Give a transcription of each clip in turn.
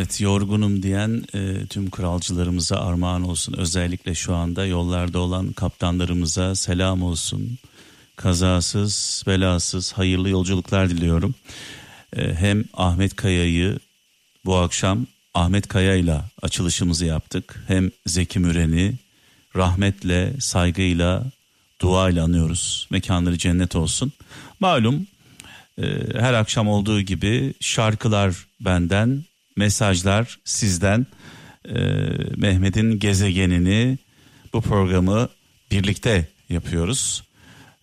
evet yorgunum diyen e, tüm kralcılarımıza armağan olsun. Özellikle şu anda yollarda olan kaptanlarımıza selam olsun. Kazasız belasız hayırlı yolculuklar diliyorum. E, hem Ahmet Kaya'yı bu akşam Ahmet Kaya ile açılışımızı yaptık. Hem Zeki Müren'i rahmetle, saygıyla, duayla anıyoruz. Mekanları cennet olsun. Malum e, her akşam olduğu gibi şarkılar benden, mesajlar sizden. E, Mehmet'in gezegenini bu programı birlikte yapıyoruz.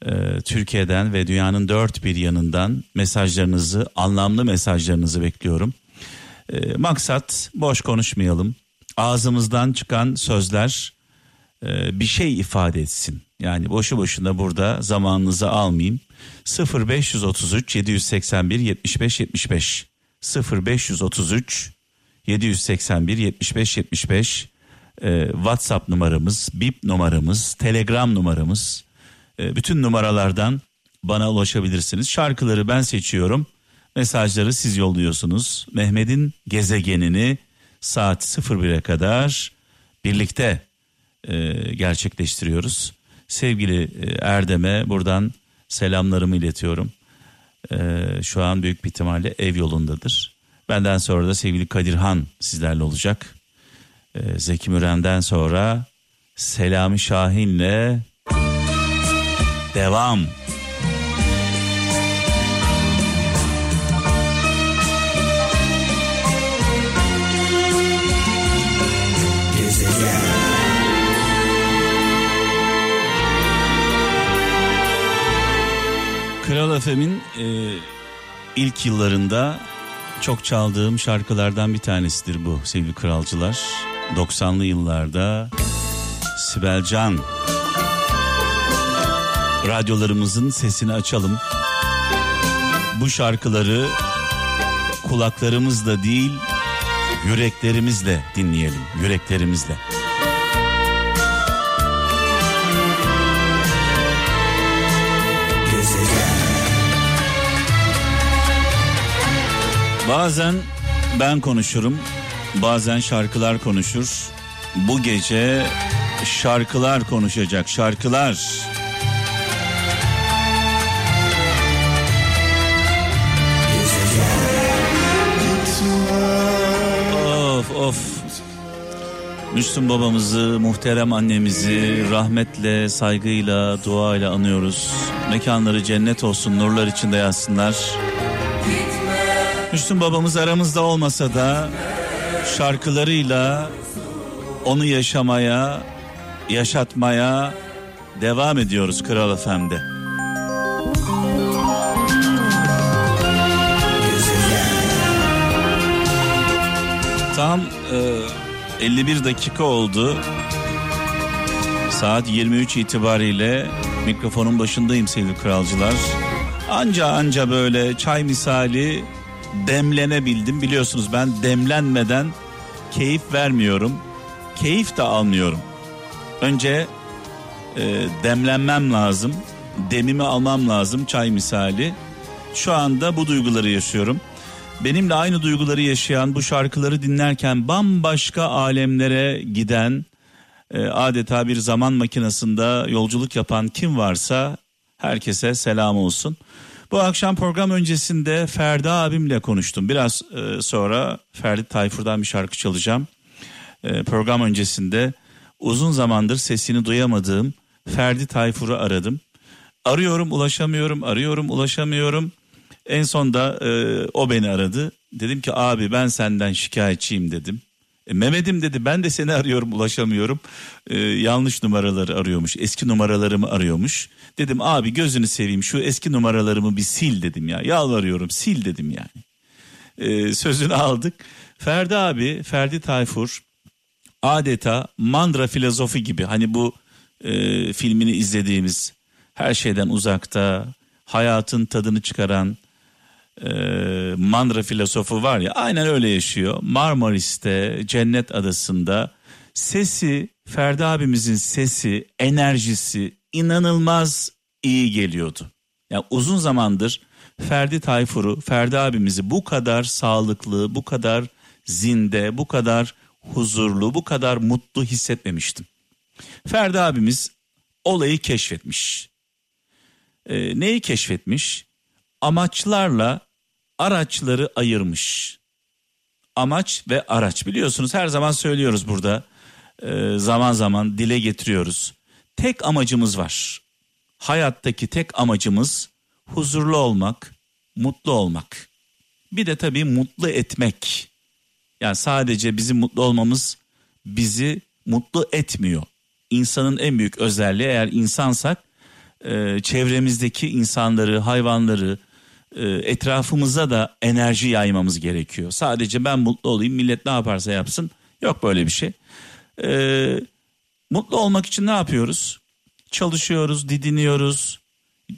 E, Türkiye'den ve dünyanın dört bir yanından mesajlarınızı, anlamlı mesajlarınızı bekliyorum. E, maksat boş konuşmayalım. Ağzımızdan çıkan sözler e, bir şey ifade etsin. Yani boşu boşuna burada zamanınızı almayayım. 0533 781 75 75 0533 781 75 75 e, WhatsApp numaramız, BIP numaramız, Telegram numaramız. E, bütün numaralardan bana ulaşabilirsiniz. Şarkıları ben seçiyorum. Mesajları siz yolluyorsunuz. Mehmet'in gezegenini saat 01'e kadar birlikte e, gerçekleştiriyoruz. Sevgili e, Erdem'e buradan selamlarımı iletiyorum. E, şu an büyük bir ihtimalle ev yolundadır. Benden sonra da sevgili Kadirhan sizlerle olacak. E, Zeki Müren'den sonra Selami Şahin'le devam. FM'in e, ilk yıllarında çok çaldığım şarkılardan bir tanesidir bu sevgili kralcılar. 90'lı yıllarda Sibel Can radyolarımızın sesini açalım. Bu şarkıları kulaklarımızla değil yüreklerimizle dinleyelim. Yüreklerimizle. Bazen ben konuşurum, bazen şarkılar konuşur. Bu gece şarkılar konuşacak, şarkılar. Of of. Müslüm babamızı, muhterem annemizi rahmetle, saygıyla, duayla anıyoruz. Mekanları cennet olsun, nurlar içinde yatsınlar. Müslüm babamız aramızda olmasa da şarkılarıyla onu yaşamaya, yaşatmaya devam ediyoruz Kral Efendi. Tam e, 51 dakika oldu. Saat 23 itibariyle mikrofonun başındayım sevgili kralcılar. Anca anca böyle çay misali demlenebildim. Biliyorsunuz ben demlenmeden keyif vermiyorum. Keyif de almıyorum. Önce e, demlenmem lazım. Demimi almam lazım çay misali. Şu anda bu duyguları yaşıyorum. Benimle aynı duyguları yaşayan bu şarkıları dinlerken bambaşka alemlere giden e, adeta bir zaman makinesinde yolculuk yapan kim varsa herkese selam olsun. Bu akşam program öncesinde Ferdi abimle konuştum. Biraz e, sonra Ferdi Tayfur'dan bir şarkı çalacağım. E, program öncesinde uzun zamandır sesini duyamadığım Ferdi Tayfur'u aradım. Arıyorum ulaşamıyorum, arıyorum ulaşamıyorum. En sonda e, o beni aradı. Dedim ki abi ben senden şikayetçiyim dedim. E, Mehmet'im dedi ben de seni arıyorum ulaşamıyorum. E, yanlış numaraları arıyormuş. Eski numaralarımı arıyormuş. Dedim abi gözünü seveyim şu eski numaralarımı bir sil dedim ya. Yalvarıyorum sil dedim yani. E, sözünü aldık. Ferdi abi Ferdi Tayfur adeta mantra filozofi gibi hani bu e, filmini izlediğimiz her şeyden uzakta hayatın tadını çıkaran e, mantra filozofu var ya aynen öyle yaşıyor. Marmaris'te Cennet Adası'nda sesi Ferdi abimizin sesi enerjisi inanılmaz iyi geliyordu. Yani uzun zamandır Ferdi Tayfur'u Ferdi abimizi bu kadar sağlıklı bu kadar zinde bu kadar huzurlu bu kadar mutlu hissetmemiştim. Ferdi abimiz olayı keşfetmiş. Ee, neyi keşfetmiş? Amaçlarla araçları ayırmış. Amaç ve araç biliyorsunuz her zaman söylüyoruz burada. Ee, zaman zaman dile getiriyoruz. Tek amacımız var. Hayattaki tek amacımız huzurlu olmak, mutlu olmak. Bir de tabii mutlu etmek. Yani sadece bizim mutlu olmamız bizi mutlu etmiyor. İnsanın en büyük özelliği eğer insansak e, çevremizdeki insanları, hayvanları, etrafımıza da enerji yaymamız gerekiyor. Sadece ben mutlu olayım millet ne yaparsa yapsın yok böyle bir şey. E, mutlu olmak için ne yapıyoruz? Çalışıyoruz, didiniyoruz,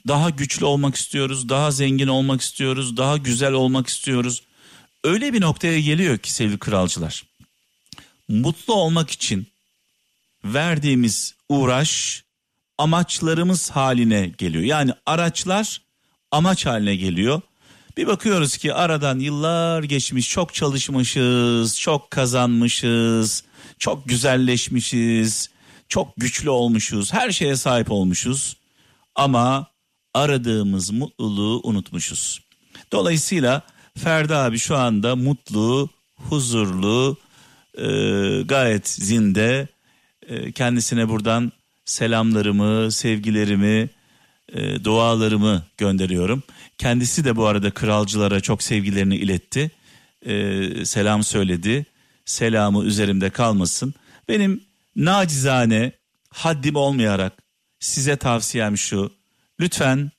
daha güçlü olmak istiyoruz, daha zengin olmak istiyoruz, daha güzel olmak istiyoruz. Öyle bir noktaya geliyor ki sevgili kralcılar. Mutlu olmak için verdiğimiz uğraş amaçlarımız haline geliyor. Yani araçlar amaç haline geliyor. Bir bakıyoruz ki aradan yıllar geçmiş, çok çalışmışız, çok kazanmışız, çok güzelleşmişiz, çok güçlü olmuşuz, her şeye sahip olmuşuz. Ama aradığımız mutluluğu unutmuşuz. Dolayısıyla Ferdi abi şu anda mutlu, huzurlu, e, gayet zinde. E, kendisine buradan selamlarımı, sevgilerimi, e, dualarımı gönderiyorum. Kendisi de bu arada kralcılara çok sevgilerini iletti. E, selam söyledi. Selamı üzerimde kalmasın. Benim nacizane haddim olmayarak size tavsiyem şu. Lütfen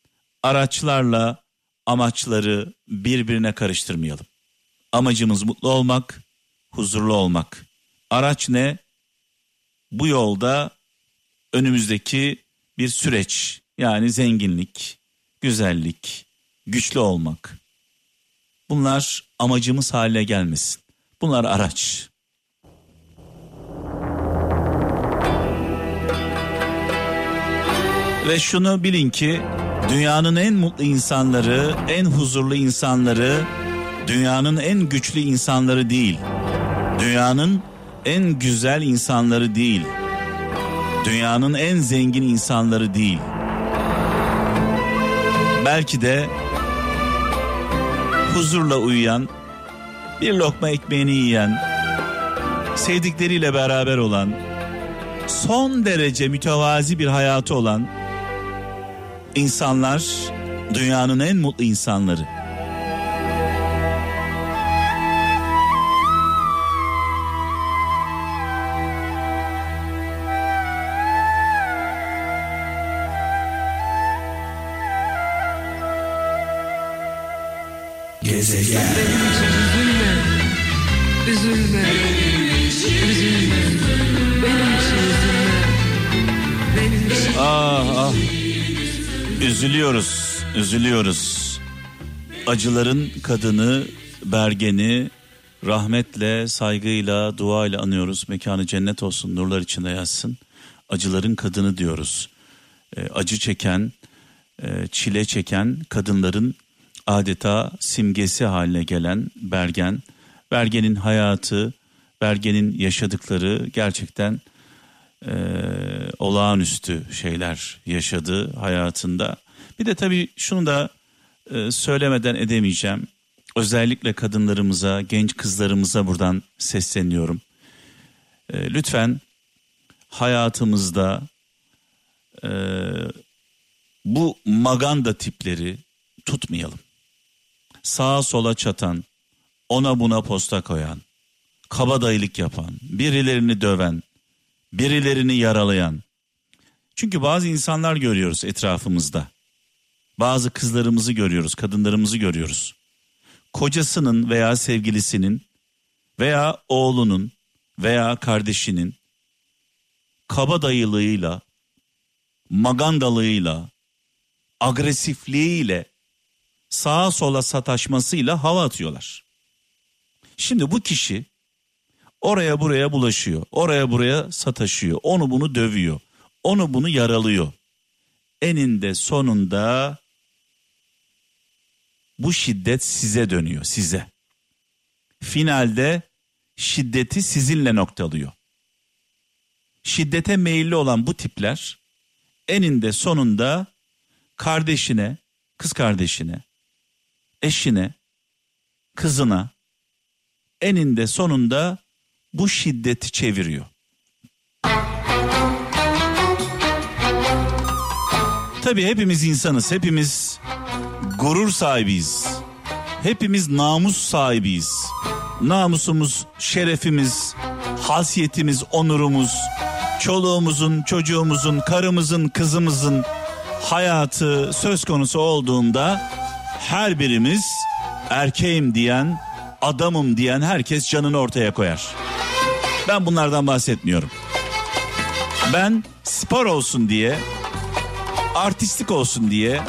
araçlarla amaçları birbirine karıştırmayalım. Amacımız mutlu olmak, huzurlu olmak. Araç ne? Bu yolda önümüzdeki bir süreç yani zenginlik, güzellik, güçlü olmak. Bunlar amacımız haline gelmesin. Bunlar araç. Ve şunu bilin ki dünyanın en mutlu insanları, en huzurlu insanları, dünyanın en güçlü insanları değil. Dünyanın en güzel insanları değil. Dünyanın en zengin insanları değil. Belki de huzurla uyuyan, bir lokma ekmeğini yiyen, sevdikleriyle beraber olan, son derece mütevazi bir hayatı olan insanlar dünyanın en mutlu insanları. Üzülüyoruz, üzülüyoruz. Acıların kadını, Bergen'i rahmetle, saygıyla, duayla anıyoruz. Mekanı cennet olsun, nurlar içinde yatsın. Acıların kadını diyoruz. E, acı çeken, e, çile çeken kadınların adeta simgesi haline gelen Bergen. Bergen'in hayatı, Bergen'in yaşadıkları gerçekten e, olağanüstü şeyler yaşadı hayatında. Bir de tabii şunu da e, söylemeden edemeyeceğim. Özellikle kadınlarımıza, genç kızlarımıza buradan sesleniyorum. E, lütfen hayatımızda e, bu maganda tipleri tutmayalım. Sağa sola çatan, ona buna posta koyan, kabadayılık yapan, birilerini döven, birilerini yaralayan. Çünkü bazı insanlar görüyoruz etrafımızda. Bazı kızlarımızı görüyoruz, kadınlarımızı görüyoruz. Kocasının veya sevgilisinin veya oğlunun veya kardeşinin kabadayılığıyla, magandalığıyla, agresifliğiyle, sağa sola sataşmasıyla hava atıyorlar. Şimdi bu kişi oraya buraya bulaşıyor, oraya buraya sataşıyor, onu bunu dövüyor, onu bunu yaralıyor. Eninde sonunda bu şiddet size dönüyor, size. Finalde şiddeti sizinle noktalıyor. Şiddete meyilli olan bu tipler eninde sonunda kardeşine, kız kardeşine, eşine, kızına eninde sonunda bu şiddeti çeviriyor. Tabii hepimiz insanız, hepimiz gurur sahibiyiz. Hepimiz namus sahibiyiz. Namusumuz, şerefimiz, hasiyetimiz, onurumuz, çoluğumuzun, çocuğumuzun, karımızın, kızımızın hayatı söz konusu olduğunda her birimiz erkeğim diyen, adamım diyen herkes canını ortaya koyar. Ben bunlardan bahsetmiyorum. Ben spor olsun diye, artistik olsun diye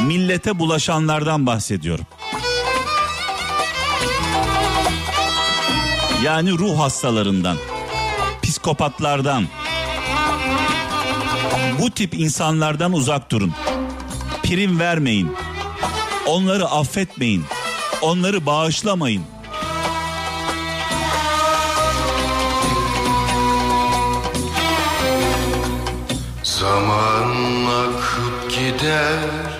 millete bulaşanlardan bahsediyorum. Yani ruh hastalarından, psikopatlardan, bu tip insanlardan uzak durun. Prim vermeyin. Onları affetmeyin. Onları bağışlamayın. Zaman akıp gider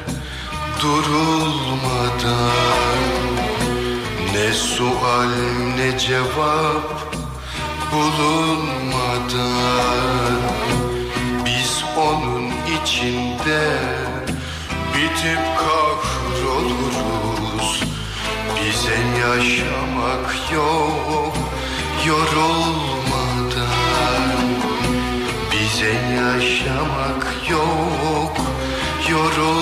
durulmadan Ne sual ne cevap bulunmadan Biz onun içinde bitip kahroluruz. Bize yaşamak yok yorulmadan. Bize yaşamak yok yorulmadan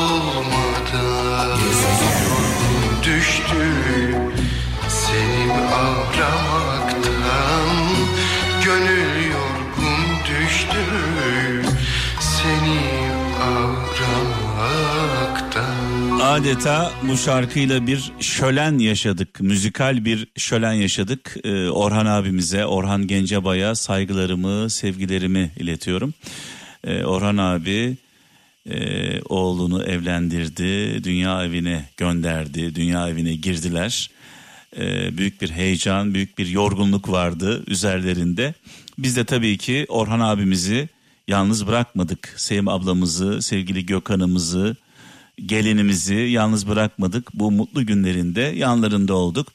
Adeta bu şarkıyla bir şölen yaşadık. Müzikal bir şölen yaşadık. Ee, Orhan abimize, Orhan Gencebay'a saygılarımı, sevgilerimi iletiyorum. Ee, Orhan abi e, oğlunu evlendirdi, dünya evine gönderdi, dünya evine girdiler. Ee, büyük bir heyecan, büyük bir yorgunluk vardı üzerlerinde. Biz de tabii ki Orhan abimizi yalnız bırakmadık. Sevim ablamızı, sevgili Gökhan'ımızı, gelinimizi yalnız bırakmadık. Bu mutlu günlerinde yanlarında olduk.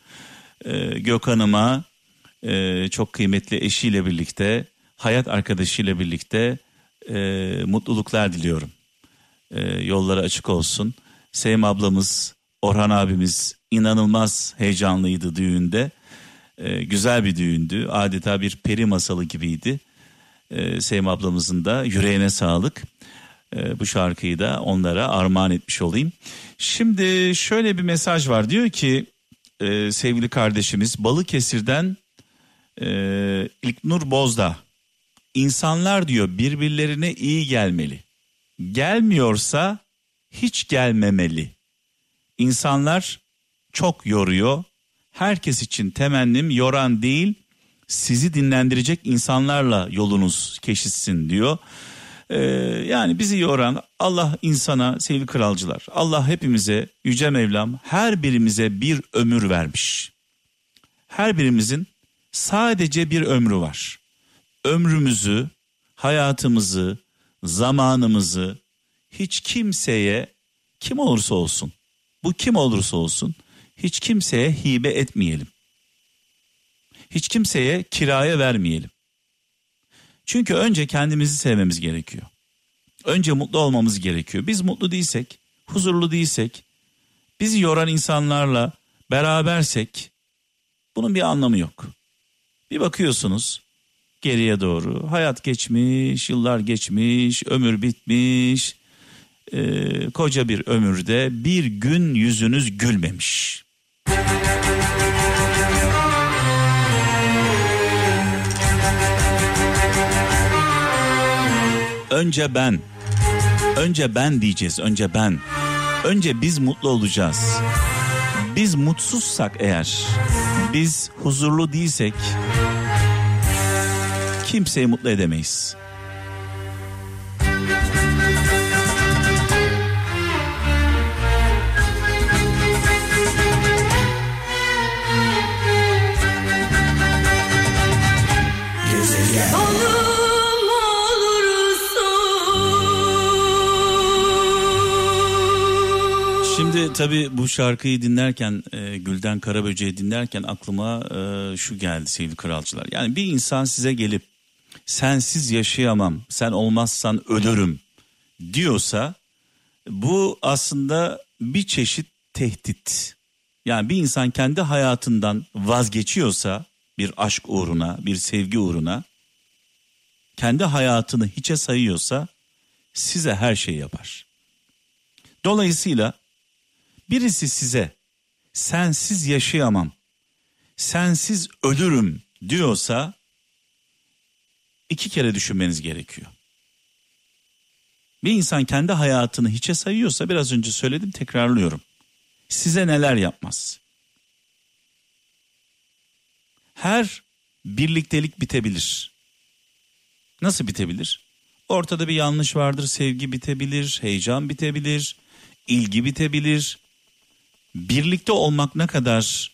Ee, Gökhan'ıma e, çok kıymetli eşiyle birlikte, hayat arkadaşıyla birlikte e, mutluluklar diliyorum. E, yolları açık olsun. Sevim ablamız, Orhan abimiz inanılmaz heyecanlıydı düğünde. E, güzel bir düğündü. Adeta bir peri masalı gibiydi. E, Sevim ablamızın da yüreğine sağlık. E, bu şarkıyı da onlara armağan etmiş olayım. Şimdi şöyle bir mesaj var. Diyor ki e, sevgili kardeşimiz Balıkesir'den e, İlknur Bozda. İnsanlar diyor birbirlerine iyi gelmeli. Gelmiyorsa hiç gelmemeli. İnsanlar çok yoruyor. Herkes için temennim yoran değil, sizi dinlendirecek insanlarla yolunuz keşitsin diyor. Ee, yani bizi yoran Allah insana sevgili kralcılar. Allah hepimize yüce Mevlam her birimize bir ömür vermiş. Her birimizin sadece bir ömrü var. Ömrümüzü, hayatımızı, zamanımızı hiç kimseye kim olursa olsun bu kim olursa olsun hiç kimseye hibe etmeyelim. Hiç kimseye kiraya vermeyelim. Çünkü önce kendimizi sevmemiz gerekiyor. Önce mutlu olmamız gerekiyor. Biz mutlu değilsek, huzurlu değilsek, bizi yoran insanlarla berabersek bunun bir anlamı yok. Bir bakıyorsunuz geriye doğru hayat geçmiş, yıllar geçmiş, ömür bitmiş. Ee, koca bir ömürde bir gün yüzünüz gülmemiş. Önce ben. Önce ben diyeceğiz. Önce ben. Önce biz mutlu olacağız. Biz mutsuzsak eğer, biz huzurlu değilsek kimseyi mutlu edemeyiz. Şimdi tabii bu şarkıyı dinlerken e, Gülden Karaböceği dinlerken aklıma e, şu geldi sevgili kralcılar. Yani bir insan size gelip sensiz yaşayamam sen olmazsan ölürüm diyorsa bu aslında bir çeşit tehdit. Yani bir insan kendi hayatından vazgeçiyorsa bir aşk uğruna bir sevgi uğruna kendi hayatını hiçe sayıyorsa size her şeyi yapar. Dolayısıyla birisi size sensiz yaşayamam, sensiz ölürüm diyorsa iki kere düşünmeniz gerekiyor. Bir insan kendi hayatını hiçe sayıyorsa biraz önce söyledim tekrarlıyorum. Size neler yapmaz? Her birliktelik bitebilir. Nasıl bitebilir? Ortada bir yanlış vardır, sevgi bitebilir, heyecan bitebilir, ilgi bitebilir. Birlikte olmak ne kadar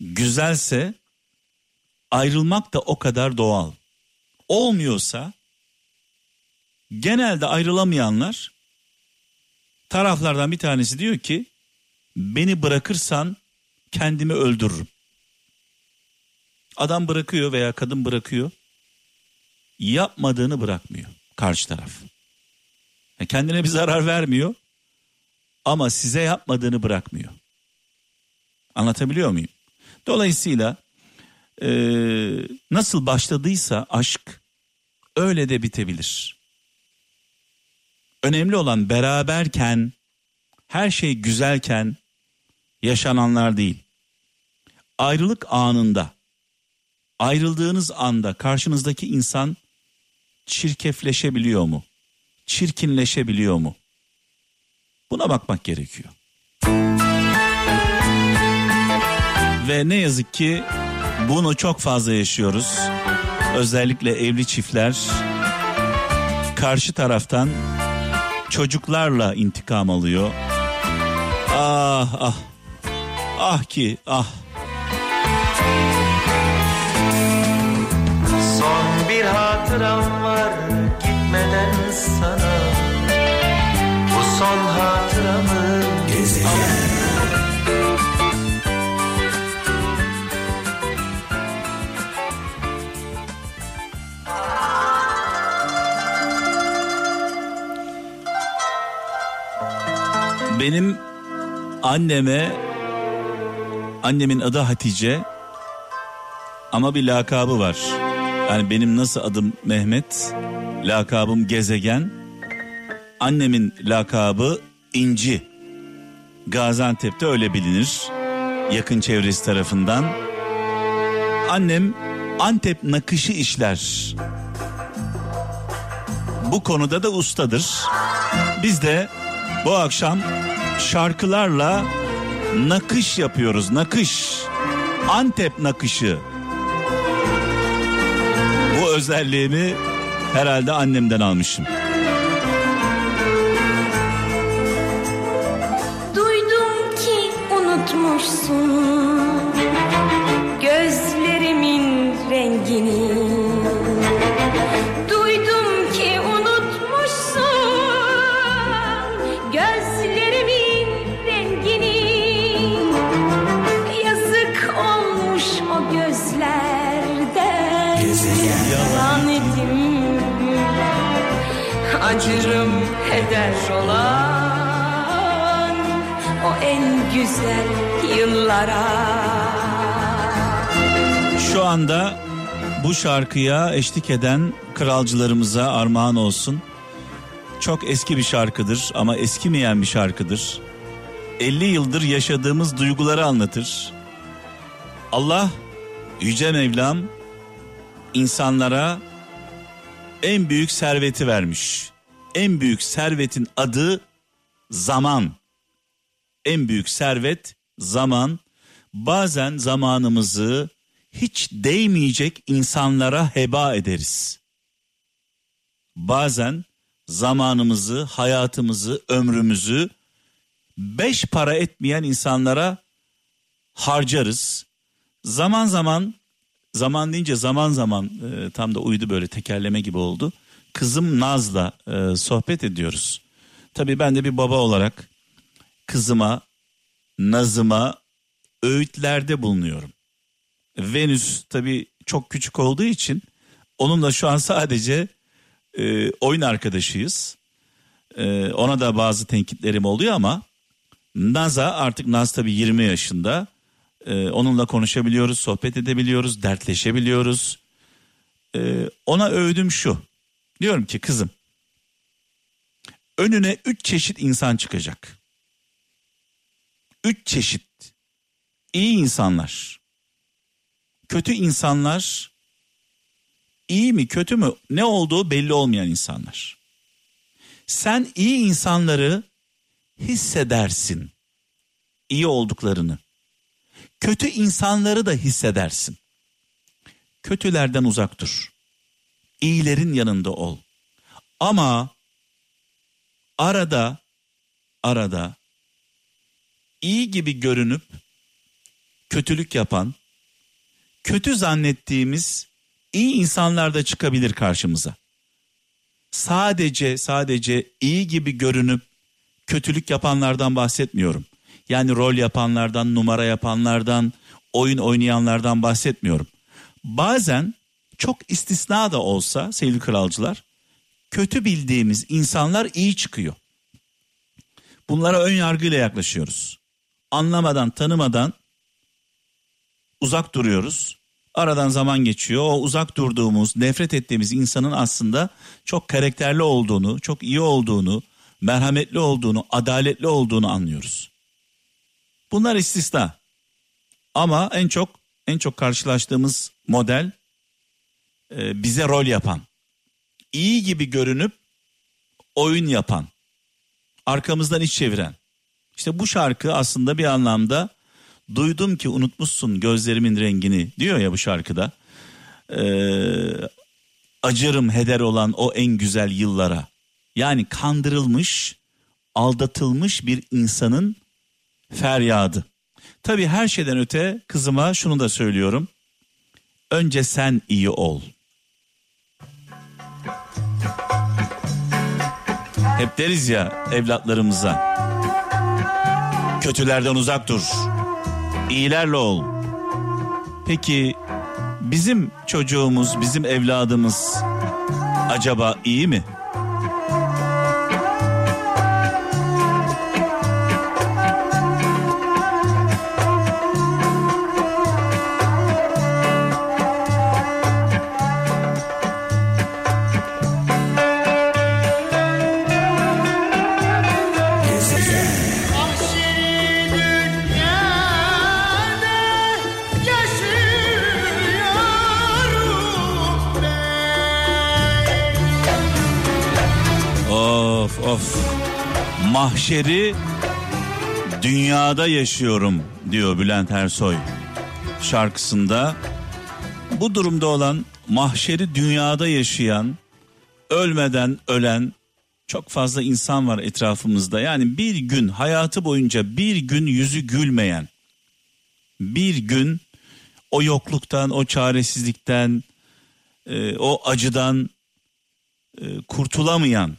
güzelse ayrılmak da o kadar doğal. Olmuyorsa genelde ayrılamayanlar taraflardan bir tanesi diyor ki beni bırakırsan kendimi öldürürüm. Adam bırakıyor veya kadın bırakıyor. Yapmadığını bırakmıyor karşı taraf. Yani kendine bir zarar vermiyor ama size yapmadığını bırakmıyor. Anlatabiliyor muyum? Dolayısıyla e, nasıl başladıysa aşk öyle de bitebilir. Önemli olan beraberken her şey güzelken yaşananlar değil. Ayrılık anında ayrıldığınız anda karşınızdaki insan çirkefleşebiliyor mu? Çirkinleşebiliyor mu? Buna bakmak gerekiyor. Ve ne yazık ki bunu çok fazla yaşıyoruz. Özellikle evli çiftler karşı taraftan çocuklarla intikam alıyor. Ah ah. Ah ki ah. Son bir hatıram var gitmeden sana Bu son hatıramı Benim anneme annemin adı Hatice ama bir lakabı var. Yani benim nasıl adım Mehmet, lakabım Gezegen. Annemin lakabı İnci. Gaziantep'te öyle bilinir. Yakın çevresi tarafından. Annem Antep nakışı işler. Bu konuda da ustadır. Biz de bu akşam şarkılarla nakış yapıyoruz. Nakış. Antep nakışı. Bu özelliğimi herhalde annemden almışım. Duydum ki unutmuşsun gözlerimin rengini. Acırım heder olan o en güzel yıllara. Şu anda bu şarkıya eşlik eden kralcılarımıza armağan olsun. Çok eski bir şarkıdır ama eskimeyen bir şarkıdır. 50 yıldır yaşadığımız duyguları anlatır. Allah yüce Mevlam insanlara en büyük serveti vermiş. En büyük servetin adı zaman. En büyük servet zaman. Bazen zamanımızı hiç değmeyecek insanlara heba ederiz. Bazen zamanımızı, hayatımızı, ömrümüzü beş para etmeyen insanlara harcarız. Zaman zaman zaman deyince zaman zaman e, tam da uydu böyle tekerleme gibi oldu. Kızım Naz'la e, sohbet ediyoruz. Tabii ben de bir baba olarak kızıma, Naz'ıma öğütlerde bulunuyorum. Venüs tabii çok küçük olduğu için onunla şu an sadece e, oyun arkadaşıyız. E, ona da bazı tenkitlerim oluyor ama Naz'a artık Naz tabii 20 yaşında. E, onunla konuşabiliyoruz, sohbet edebiliyoruz, dertleşebiliyoruz. E, ona övdüm şu. Diyorum ki kızım önüne üç çeşit insan çıkacak. Üç çeşit iyi insanlar, kötü insanlar, iyi mi kötü mü ne olduğu belli olmayan insanlar. Sen iyi insanları hissedersin. iyi olduklarını. Kötü insanları da hissedersin. Kötülerden uzak dur. İyilerin yanında ol. Ama arada arada iyi gibi görünüp kötülük yapan, kötü zannettiğimiz iyi insanlar da çıkabilir karşımıza. Sadece sadece iyi gibi görünüp kötülük yapanlardan bahsetmiyorum. Yani rol yapanlardan, numara yapanlardan, oyun oynayanlardan bahsetmiyorum. Bazen çok istisna da olsa sevgili kralcılar, kötü bildiğimiz insanlar iyi çıkıyor. Bunlara ön yargıyla yaklaşıyoruz. Anlamadan, tanımadan uzak duruyoruz. Aradan zaman geçiyor. O uzak durduğumuz, nefret ettiğimiz insanın aslında çok karakterli olduğunu, çok iyi olduğunu, merhametli olduğunu, adaletli olduğunu anlıyoruz. Bunlar istisna. Ama en çok en çok karşılaştığımız model e, bize rol yapan, iyi gibi görünüp oyun yapan, arkamızdan iç çeviren. İşte bu şarkı aslında bir anlamda duydum ki unutmuşsun gözlerimin rengini diyor ya bu şarkıda. Ee, acırım heder olan o en güzel yıllara. Yani kandırılmış, aldatılmış bir insanın feryadı. Tabii her şeyden öte kızıma şunu da söylüyorum. Önce sen iyi ol. Hep deriz ya evlatlarımıza. Kötülerden uzak dur. İyilerle ol. Peki bizim çocuğumuz, bizim evladımız acaba iyi mi? Mahşeri dünyada yaşıyorum diyor Bülent Ersoy şarkısında. Bu durumda olan mahşeri dünyada yaşayan, ölmeden ölen çok fazla insan var etrafımızda. Yani bir gün hayatı boyunca bir gün yüzü gülmeyen, bir gün o yokluktan, o çaresizlikten, e, o acıdan e, kurtulamayan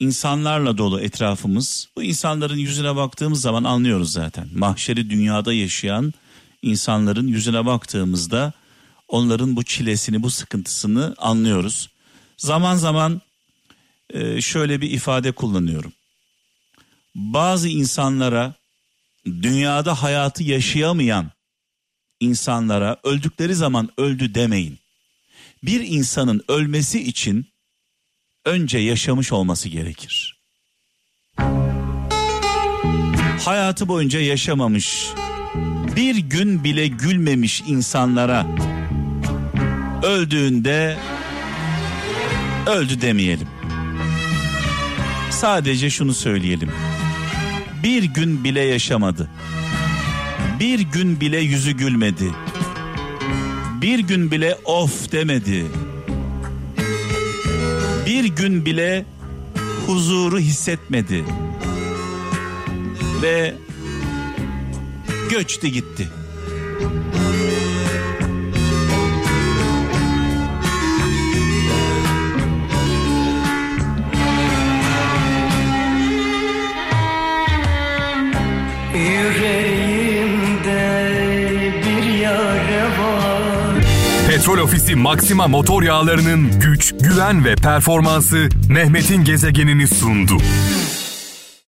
insanlarla dolu etrafımız. Bu insanların yüzüne baktığımız zaman anlıyoruz zaten. Mahşeri dünyada yaşayan insanların yüzüne baktığımızda onların bu çilesini, bu sıkıntısını anlıyoruz. Zaman zaman e, şöyle bir ifade kullanıyorum. Bazı insanlara dünyada hayatı yaşayamayan insanlara öldükleri zaman öldü demeyin. Bir insanın ölmesi için önce yaşamış olması gerekir. Hayatı boyunca yaşamamış, bir gün bile gülmemiş insanlara öldüğünde öldü demeyelim. Sadece şunu söyleyelim. Bir gün bile yaşamadı. Bir gün bile yüzü gülmedi. Bir gün bile of demedi. Bir gün bile huzuru hissetmedi. Ve göçtü gitti. Ofisi Maxima motor yağlarının güç, güven ve performansı Mehmet'in gezegenini sundu.